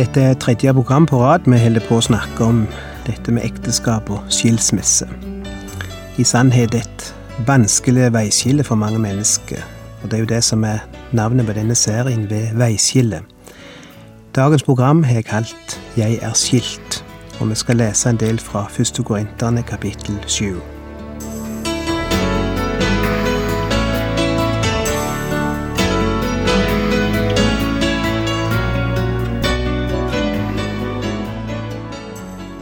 Dette er tredje program på rad vi holder på å snakke om dette med ekteskap og skilsmisse. I sannhet et vanskelig veiskille for mange mennesker. Og det er jo det som er navnet på denne serien, ved veiskille. Dagens program har jeg kalt Jeg er skilt, og vi skal lese en del fra 1. Korinterne kapittel sju.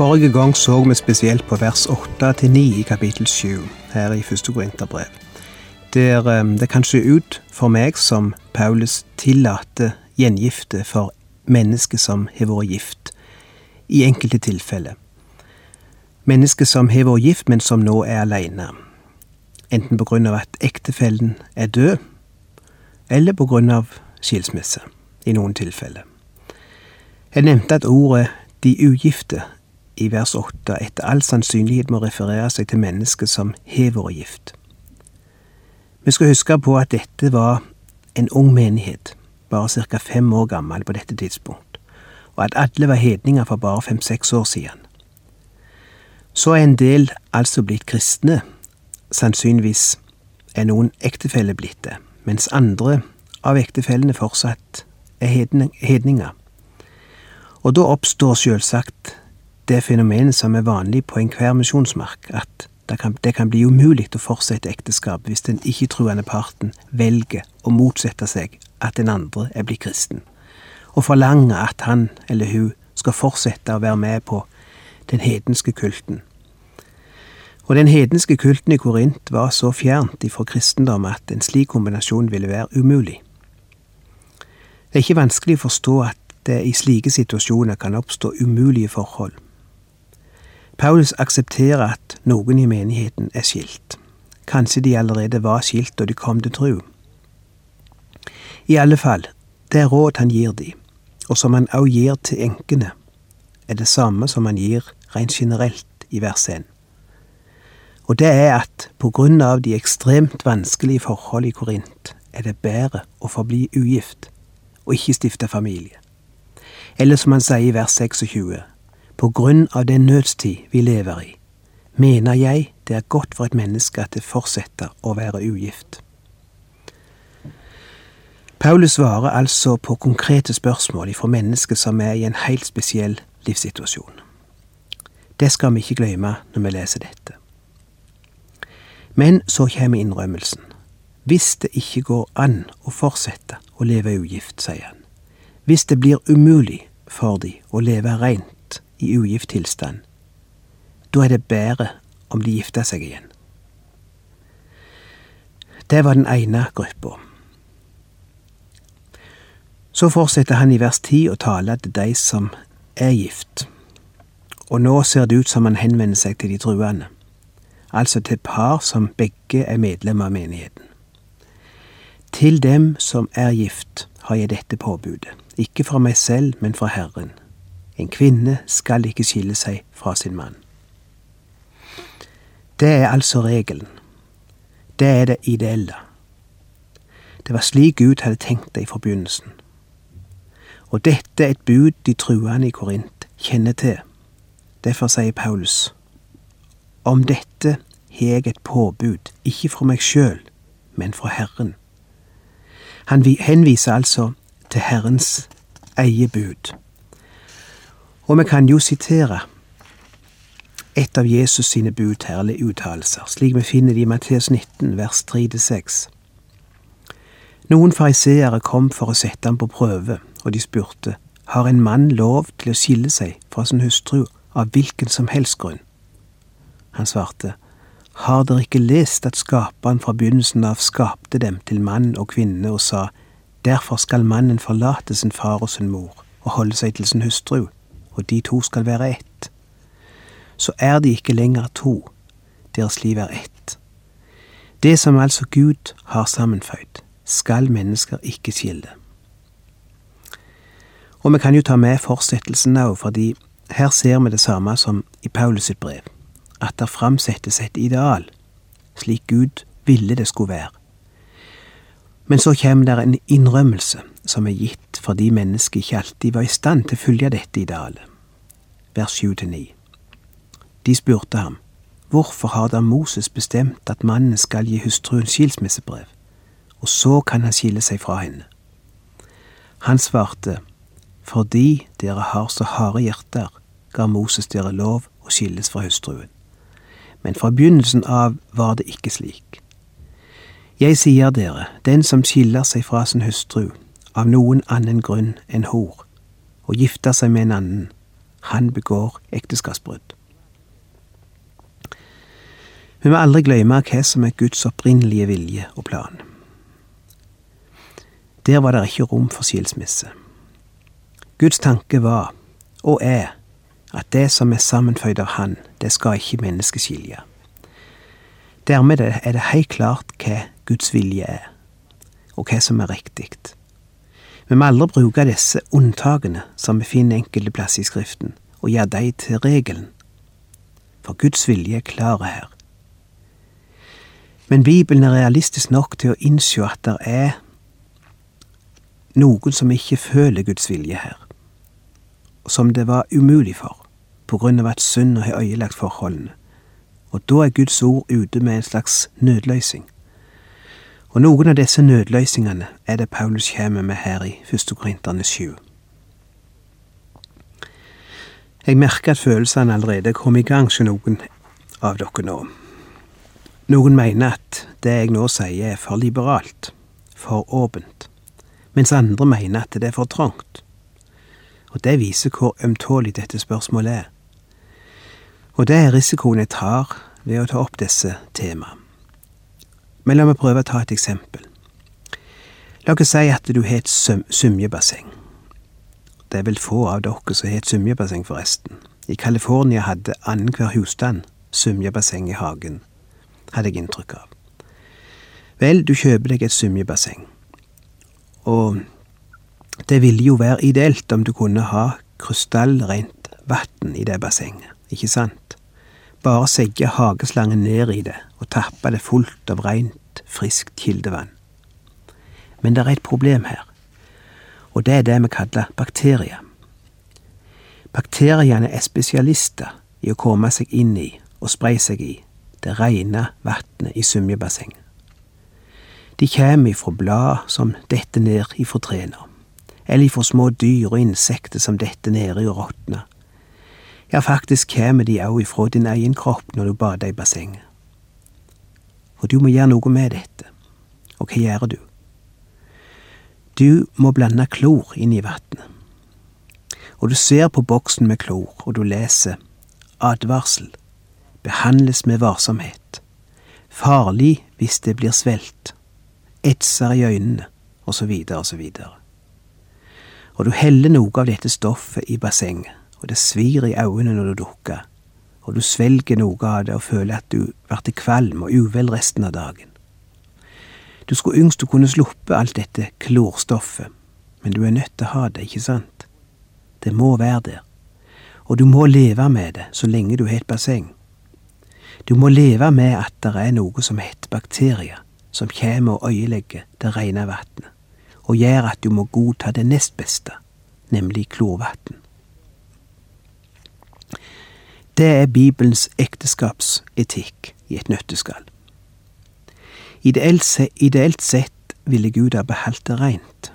Forrige gang så vi spesielt på vers 8-9 i kapittel 7 her i første Korinterbrev. Der um, det kan se ut for meg som Paulus tillater gjengifte for mennesker som har vært gift, i enkelte tilfeller. Mennesker som har vært gift, men som nå er alene. Enten på grunn av at ektefellen er død, eller på grunn av skilsmisse, i noen tilfeller. Jeg nevnte at ordet de ugifte i vers 8 etter all sannsynlighet må referere seg til mennesket som har vært gift. Vi skal huske på at dette var en ung menighet, bare ca. fem år gammel på dette tidspunkt, og at alle var hedninger for bare fem-seks år siden. Så er en del altså blitt kristne, sannsynligvis er noen ektefeller blitt det, mens andre av ektefellene fortsatt er hedninger. Og da oppstår selvsagt det fenomenet som er vanlig på enhver misjonsmark, at det kan, det kan, bli umulig å fortsette ekteskap hvis den ikke-truende parten velger å motsette seg at den andre er blitt kristen, og forlanger at han eller hun skal fortsette å være med på den hedenske kulten. Og den hedenske kulten i Korint var så fjernt ifra kristendom at en slik kombinasjon ville være umulig. Det er ikke vanskelig å forstå at det i slike situasjoner kan oppstå umulige forhold. Paulus aksepterer at noen i menigheten er skilt. Kanskje de allerede var skilt da de kom til tru. I alle fall, det råd han gir de, og som han også gir til enkene, er det samme som han gir rent generelt i vers 1. Og det er at på grunn av de ekstremt vanskelige forhold i Korint, er det bedre å forbli ugift og ikke stifte familie. Eller som han sier i vers 26, på grunn av den nødstid vi lever i, mener jeg det er godt for et menneske at det fortsetter å være ugift. Paulus svarer altså på konkrete spørsmål fra mennesker som er i en helt spesiell livssituasjon. Det skal vi ikke glemme når vi leser dette. Men så kommer innrømmelsen. Hvis det ikke går an å fortsette å leve ugift, sier han. Hvis det blir umulig for de å leve rent i ugift tilstand. Da er det bedre om de gifter seg igjen. Det var den ene gruppa. Så fortsetter han i vers ti å tale til de som er gift, og nå ser det ut som han henvender seg til de truende, altså til par som begge er medlemmer av menigheten. Til dem som er gift, har jeg dette påbudet, ikke fra meg selv, men fra Herren en kvinne skal ikke skille seg fra sin mann. Det er altså regelen. Det er det ideelle. Det var slik Gud hadde tenkt det i forbegynnelsen. Og dette er et bud de truende i Korint kjenner til. Derfor sier Paulus, om dette har jeg et påbud, ikke fra meg sjøl, men fra Herren. Han henviser altså til Herrens eie bud. Og vi kan jo sitere et av Jesus sine bud her, eller uttalelser, slik vi finner det i Matteus 19, vers 3-6. Noen fariseere kom for å sette ham på prøve, og de spurte, har en mann lov til å skille seg fra sin hustru av hvilken som helst grunn? Han svarte, har dere ikke lest at Skaperen fra begynnelsen av skapte dem til mann og kvinne og sa, Derfor skal mannen forlate sin far og sin mor og holde seg til sin hustru, og de to skal være ett. Så er de ikke lenger to, deres liv er ett. Det som altså Gud har sammenføyd, skal mennesker ikke skille. Og vi kan jo ta med fortsettelsen òg, fordi her ser vi det samme som i Paulus sitt brev, at det framsettes et ideal, slik Gud ville det skulle være. Men så kommer det en innrømmelse som er gitt fordi mennesket ikke alltid var i stand til å følge dette idealet. Vers 7-9. De spurte ham, Hvorfor har da Moses bestemt at mannen skal gi hustruen skilsmissebrev, og så kan han skille seg fra henne? Han svarte, Fordi dere har så harde hjerter, ga Moses dere lov å skilles fra hustruen. Men fra begynnelsen av var det ikke slik. Jeg sier dere, den som skiller seg fra sin hustru av noen annen grunn enn hor, og gifter seg med en annen, han begår ekteskapsbrudd. Vi må aldri glemme hva som er Guds opprinnelige vilje og plan. Der var det ikke rom for skilsmisse. Guds tanke var, og er, at det som er sammenføyd av Han, det skal ikke mennesket skilje. Dermed er det helt klart hva Guds vilje er, og hva som er riktig. Vi må aldri bruke disse unntakene som vi finner enkelte plasser i Skriften, og gjøre dem til regelen. For Guds vilje er klar her. Men Bibelen er realistisk nok til å innse at det er noen som ikke føler Guds vilje her, som det var umulig for, på grunn av at synd har ødelagt forholdene. Og da er Guds ord ute med en slags nødløsning. Og noen av disse nødløsningene er det Paulus kommer med her i 1. Korinterne 7. Jeg merker at følelsene allerede kom i gang hos noen av dere nå. Noen mener at det jeg nå sier er for liberalt, for åpent, mens andre mener at det er for trangt. Og det viser hvor ømtålig dette spørsmålet er. Og det er risikoen jeg tar ved å ta opp disse temaene. Men la meg prøve å ta et eksempel. La oss si at du har et symjebasseng. Det er vel få av dere som har et symjebasseng, forresten. I California hadde annenhver husstand symjebasseng i hagen hadde jeg inntrykk av. Vel, du kjøper deg et symjebasseng, og det ville jo være ideelt om du kunne ha krystallrent vann i det bassenget, ikke sant? Bare segge hageslangen ned i det og tappe det fullt av rent, friskt kildevann. Men det er et problem her, og det er det vi kaller bakterier. Bakteriene er spesialister i å komme seg inn i og spre seg i det rene vannet i svømmebassenget. De kjem ifra blad som detter ned ifra trærne, eller ifra små dyr og insekter som detter nedi og råtner. Ja, faktisk kjem de òg ifra din egen kropp når du bader i bassenget. Og du må gjøre noe med dette. Og hva gjør du? Du må blande klor inn i vannet. Og du ser på boksen med klor, og du leser advarsel behandles med varsomhet. Farlig hvis det blir svelt, etser i øynene, osv., osv. Og du heller noe av dette stoffet i bassenget, og det svir i øynene når du dukker, og du svelger noe av det og føler at du blir kvalm og uvel resten av dagen. Du skulle yngst du kunne sluppe alt dette klorstoffet, men du er nødt til å ha det, ikke sant? Det må være der, og du må leve med det så lenge du har et basseng. Du må leve med at det er noe som heter bakterier, som kommer og øyelegger det rene vannet, og gjør at du må godta det nest beste, nemlig klorvann. Det er Bibelens ekteskapsetikk i et nøtteskall. Ideelt, sett ville Gud ha beholdt det rent,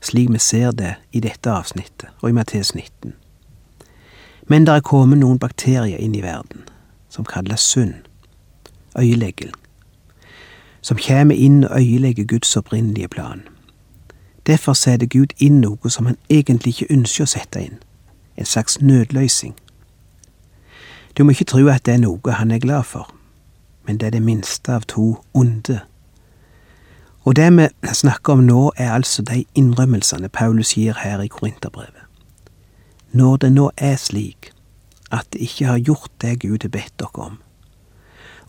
slik vi ser det i dette avsnittet og i Matteus 19. Men det er kommet noen bakterier inn i verden som kalles synd, øyelegging, som kommer inn og øyelegger Guds opprinnelige plan. Derfor setter Gud inn noe som han egentlig ikke ønsker å sette inn, en slags nødløsning. Du må ikke tro at det er noe han er glad for, men det er det minste av to onde. Og det vi snakker om nå, er altså de innrømmelsene Paulus gir her i Korinterbrevet. Når det nå er slik at det ikke har gjort det Gud har bedt dere om,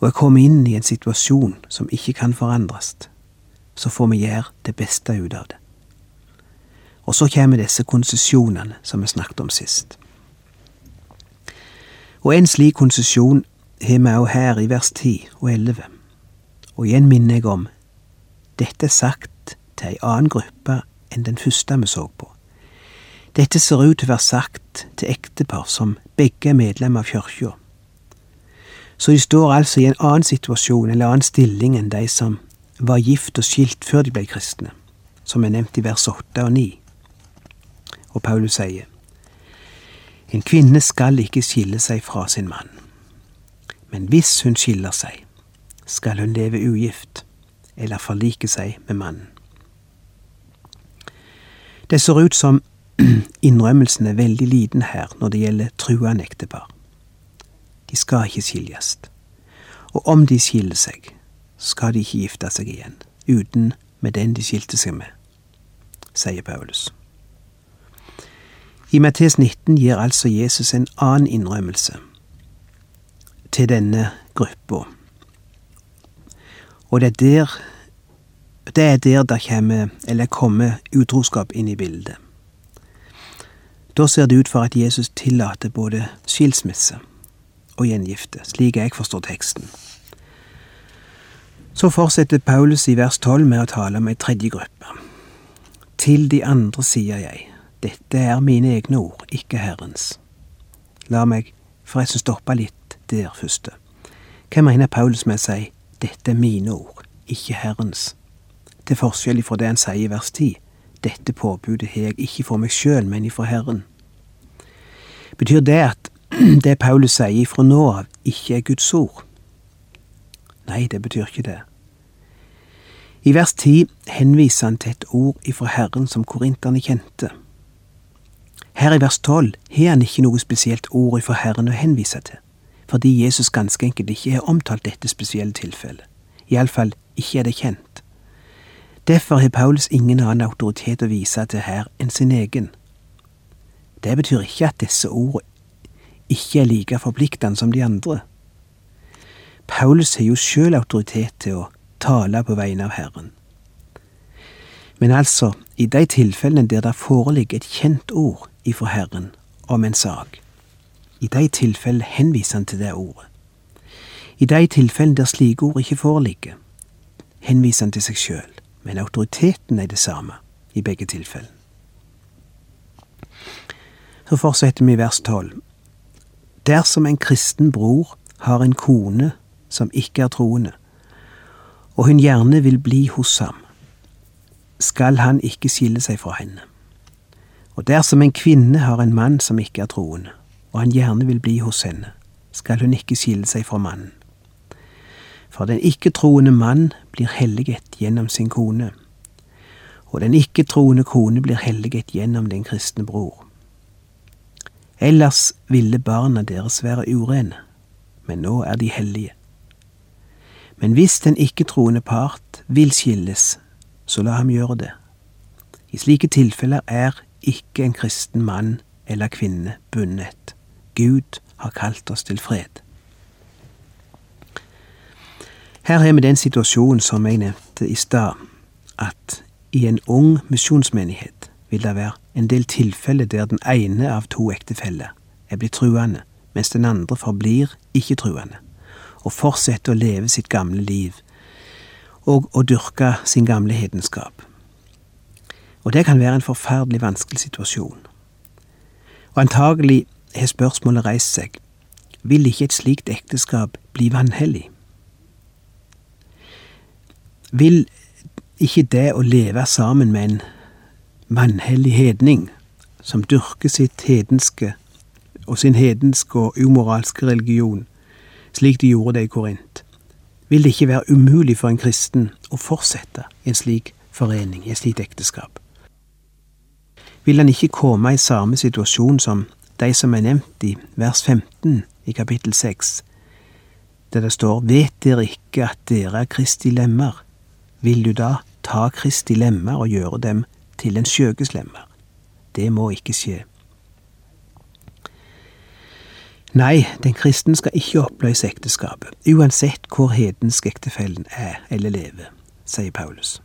og er kommet inn i en situasjon som ikke kan forandres, så får vi gjøre det beste ut av det. Og så kommer disse konsesjonene som vi snakket om sist. Og en slik konsesjon har vi òg her i vers 10 og 11. Og igjen minner jeg om dette er sagt til ei annen gruppe enn den første vi så på. Dette ser ut til å være sagt til ektepar som begge er medlemmer av kirka. Så de står altså i en annen situasjon eller annen stilling enn de som var gift og skilt før de ble kristne, som er nevnt i vers åtte og ni. Og Paulus sier, En kvinne skal ikke skille seg fra sin mann, men hvis hun skiller seg, skal hun leve ugift eller forlike seg med mannen. Det ser ut som innrømmelsen er veldig liten her når det gjelder truende ektepar. De skal ikke skilles. Og om de skiller seg, skal de ikke gifte seg igjen, uten med den de skilte seg med, sier Paulus. I Mattes 19 gir altså Jesus en annen innrømmelse til denne gruppa. Og det er der det er der det kommer, eller kommer utroskap inn i bildet. Da ser det ut for at Jesus tillater både skilsmisse og gjengifte, slik jeg forstår teksten. Så fortsetter Paulus i vers 12 med å tale om ei tredje gruppe. Til de andre sier jeg, dette er mine egne ord, ikke Herrens. La meg forresten stoppe litt der første. Hva mener Paulus med å si dette er mine ord, ikke Herrens? Til forskjell fra det han sier i vers 10. Dette påbudet har jeg ikke for meg sjøl, men ifra Herren. Betyr det at det Paulus sier fra nå av, ikke er Guds ord? Nei, det betyr ikke det. I vers 10 henviser han til et ord ifra Herren som korinterne kjente. Her i vers 12 har han ikke noe spesielt ord ifra Herren å henvise til, fordi Jesus ganske enkelt ikke har omtalt dette spesielle tilfellet. Iallfall ikke er det kjent. Derfor har Paulus ingen annen autoritet å vise til her enn sin egen. Det betyr ikke at disse ordene ikke er like forpliktende som de andre. Paulus har jo sjøl autoritet til å tale på vegne av Herren. Men altså, i de tilfellene der det foreligger et kjent ord ifra Herren om en sak, i de tilfellene henviser han til det ordet. I de tilfellene der slike ord ikke foreligger, henviser han til seg sjøl, men autoriteten er det samme i begge tilfellene. Så fortsetter vi i vers tolv. Dersom en kristen bror har en kone som ikke er troende, og hun gjerne vil bli hos ham, skal han ikke skille seg fra henne. Og dersom en kvinne har en mann som ikke er troende, og han gjerne vil bli hos henne, skal hun ikke skille seg fra mannen. For den ikke-troende mann blir helliget gjennom sin kone, og den ikke-troende kone blir helliget gjennom den kristne bror. Ellers ville barna deres være urene, men nå er de hellige. Men hvis den ikke-troende part vil skilles, så la ham gjøre det. I slike tilfeller er ikke en kristen mann eller kvinne bundet. Gud har kalt oss til fred. Her har vi den situasjonen som jeg nevnte i stad, at i en ung misjonsmenighet vil det være en del tilfeller der den ene av to ektefeller er blitt truende, mens den andre forblir ikke truende, og fortsetter å leve sitt gamle liv og å dyrke sin gamle hedenskap. Og det kan være en forferdelig vanskelig situasjon. Og antagelig har spørsmålet reist seg, vil ikke et slikt ekteskap bli vanhellig? Vil ikke det å leve sammen med en vanhellig hedning, som dyrker sitt hedenske og sin hedenske og umoralske religion, slik de gjorde det i Korint, vil det ikke være umulig for en kristen å fortsette i en slik forening, i et slikt ekteskap. Vil han ikke komme i samme situasjon som de som er nevnt i vers 15 i kapittel 6, der det står Vet dere ikke at dere er Kristi lemmer? Vil du da ta Kristi lemmer og gjøre dem til en skjøges lemmer. Det må ikke skje. Nei, den kristen skal ikke oppløse ekteskapet, uansett hvor hedensk ektefellen er eller lever, sier Paulus.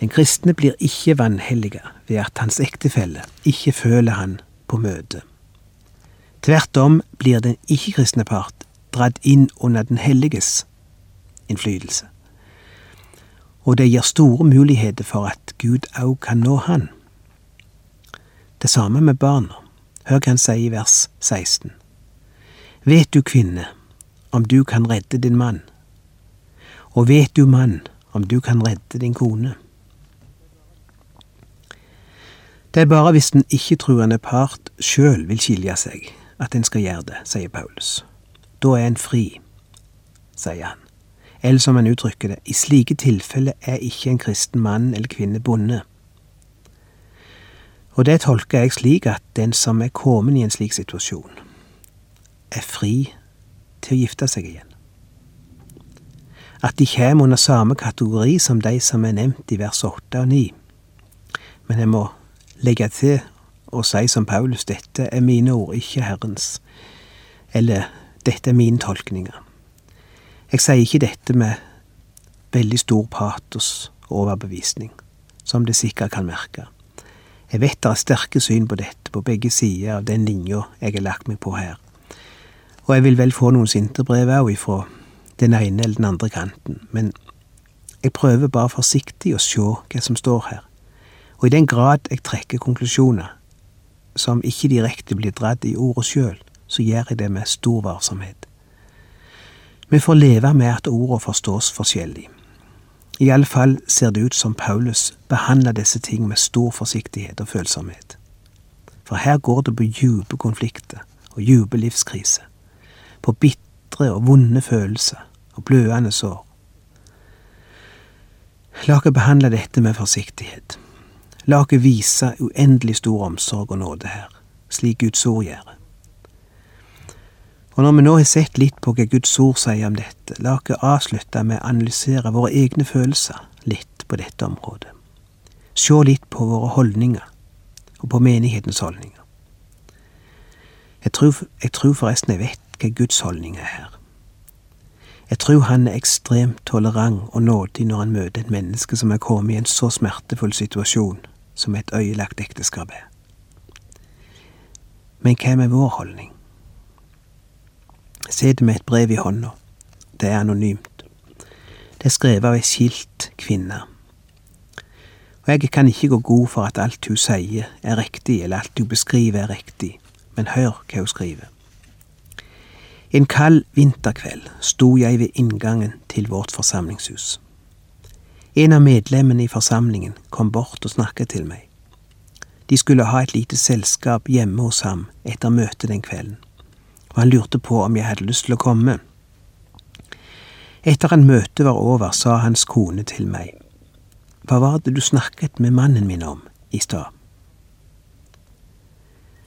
Den kristne blir ikke vanhelliga ved at hans ektefelle ikke føler han på møtet. Tvert om blir den ikke-kristne part dratt inn under den helliges innflytelse. Og det gir store muligheter for at Gud òg kan nå han. Det samme med barna. Hør hva han sier i vers 16. Vet du, kvinne, om du kan redde din mann? Og vet du, mann, om du kan redde din kone? Det er bare hvis den ikke-truende part sjøl vil skilje seg, at en skal gjøre det, sier Paulus. Da er en fri, sier han. Eller som han uttrykker det, i slike tilfeller er ikke en kristen mann eller kvinne bonde. Og det tolker jeg slik at den som er kommet i en slik situasjon, er fri til å gifte seg igjen. At de kommer under samme kategori som de som er nevnt i vers åtte og ni. Men jeg må legge til og si som Paulus, dette er mine ord, ikke Herrens, eller dette er mine tolkninger. Jeg sier ikke dette med veldig stor patos og overbevisning, som det sikkert kan merke. Jeg vet det er sterke syn på dette på begge sider av den linja jeg har lagt meg på her, og jeg vil vel få noen sinte brev òg ifra den ene eller den andre kanten, men jeg prøver bare forsiktig å se hva som står her, og i den grad jeg trekker konklusjoner, som ikke direkte blir dratt i ordet sjøl, så gjør jeg det med stor varsomhet. Vi får leve med at ordene forstås forskjellig. I alle fall ser det ut som Paulus behandler disse ting med stor forsiktighet og følsomhet. For her går det på dype konflikter og dype livskriser, på bitre og vonde følelser og blødende sår. La oss behandle dette med forsiktighet. La oss vise uendelig stor omsorg og nåde her, slik Guds ord gjør. Og når vi nå har sett litt på hva Guds ord sier om dette, la oss avslutte med å analysere våre egne følelser litt på dette området. Se litt på våre holdninger, og på menighetens holdninger. Jeg tror, jeg tror forresten jeg vet hva Guds holdning er her. Jeg tror han er ekstremt tolerant og nådig når han møter et menneske som er kommet i en så smertefull situasjon som et øyelagt ekteskap er. Men hva med vår holdning? Sitter med et brev i hånda. Det er anonymt. Det er skrevet av ei skilt kvinne. Og jeg kan ikke gå god for at alt hun sier er riktig, eller alt hun beskriver er riktig, men hør hva hun skriver. En kald vinterkveld sto jeg ved inngangen til vårt forsamlingshus. En av medlemmene i forsamlingen kom bort og snakket til meg. De skulle ha et lite selskap hjemme hos ham etter møtet den kvelden, og han lurte på om jeg hadde lyst til å komme. Etter at møtet var over, sa hans kone til meg, Hva var det du snakket med mannen min om i stad?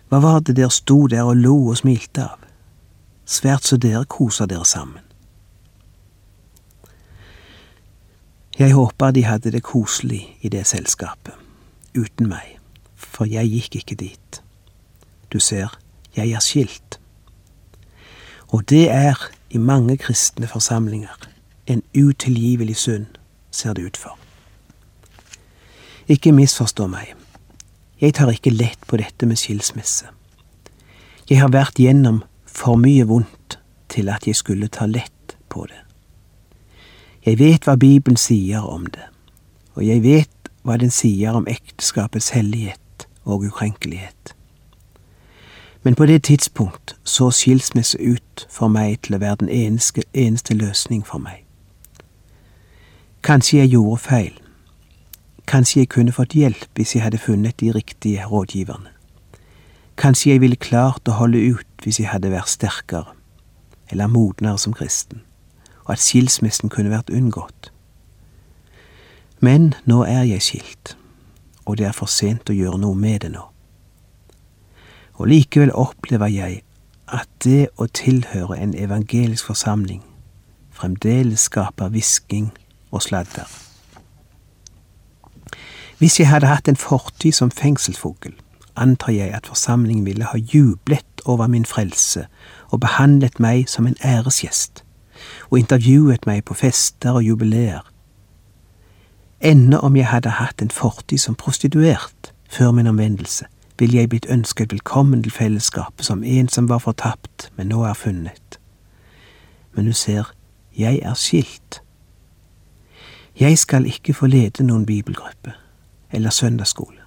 Hva var det dere sto der og lo og smilte av? Svært så dere koser dere sammen. Jeg håper de hadde det koselig i det selskapet, uten meg, for jeg gikk ikke dit. Du ser, jeg er skilt. Og det er, i mange kristne forsamlinger, en utilgivelig synd, ser det ut for. Ikke misforstå meg, jeg tar ikke lett på dette med skilsmisse. Jeg har vært gjennom for mye vondt til at jeg skulle ta lett på det. Jeg vet hva Bibelen sier om det, og jeg vet hva den sier om ekteskapets hellighet og ukrenkelighet. Men på det tidspunkt så skilsmisse ut for meg til å være den eneste, eneste løsning for meg. Kanskje jeg gjorde feil. Kanskje jeg kunne fått hjelp hvis jeg hadde funnet de riktige rådgiverne. Kanskje jeg ville klart å holde ut hvis jeg hadde vært sterkere, eller modnere som kristen og at skilsmissen kunne vært unngått. Men nå er jeg skilt, og det er for sent å gjøre noe med det nå. Og likevel opplever jeg at det å tilhøre en evangelisk forsamling fremdeles skaper hvisking og sladder. Hvis jeg hadde hatt en fortid som fengselsfugl, antar jeg at forsamlingen ville ha jublet over min frelse og behandlet meg som en æresgjest, og intervjuet meg på fester og jubileer. Ennå om jeg hadde hatt en fortid som prostituert før min omvendelse, ville jeg blitt ønsket velkommen til fellesskapet som en som var fortapt, men nå er funnet. Men du ser, jeg er skilt. Jeg skal ikke få lede noen bibelgruppe eller søndagsskole.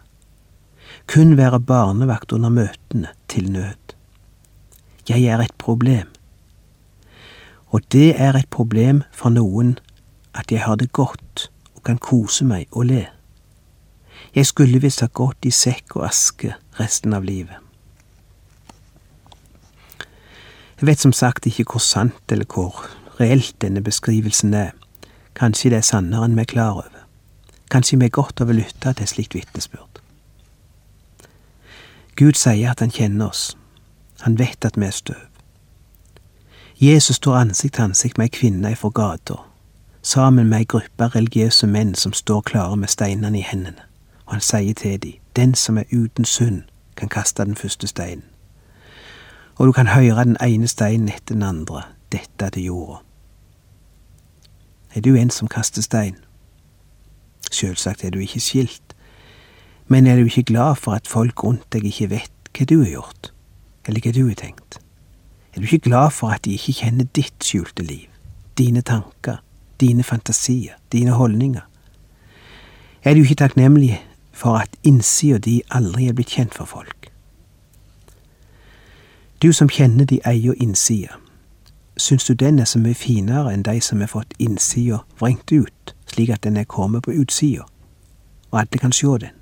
Kun være barnevakt under møtene til nød. Jeg er et problem. Og det er et problem for noen at jeg har det godt og kan kose meg og le. Jeg skulle visst ha gått i sekk og aske resten av livet. Jeg vet som sagt ikke hvor sant eller hvor reelt denne beskrivelsen er. Kanskje det er sannere enn vi er klar over. Kanskje vi er godt over å lytte til slikt vitnesbyrd. Gud sier at han kjenner oss. Han vet at vi er støv. Jesus står ansikt til ansikt med ei kvinne ifra gata, sammen med ei gruppe religiøse menn som står klare med steinene i hendene, og han sier til dem, den som er uten synd, kan kaste den første steinen. Og du kan høre den ene steinen etter den andre dette til jorda. Er du en som kaster stein? Selvsagt er du ikke skilt, men er du ikke glad for at folk rundt deg ikke vet hva du har gjort, eller hva du har tenkt? Er du ikke glad for at de ikke kjenner ditt skjulte liv, dine tanker, dine fantasier, dine holdninger? Er du ikke takknemlig for at innsida di aldri er blitt kjent for folk? Du som kjenner de eier innsida, syns du den er så mye finere enn de som har fått innsida vrengt ut, slik at den er kommet på utsida, og alle kan sjå den?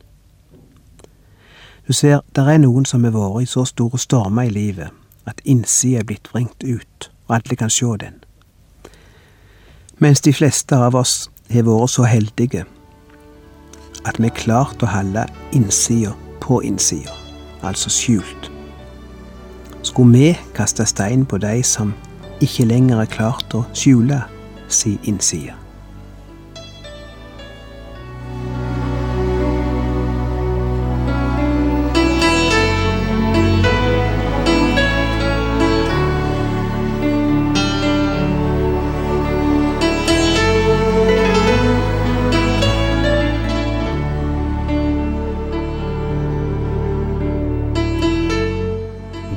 Du ser, der er noen som har vært i så store stormer i livet at innsida er blitt vrengt ut, og alle kan sjå den. Mens de fleste av oss har vært så heldige at vi har klart å holde innsida på innsida, altså skjult. Skulle vi kaste stein på de som ikke lenger er klart å skjule si innside?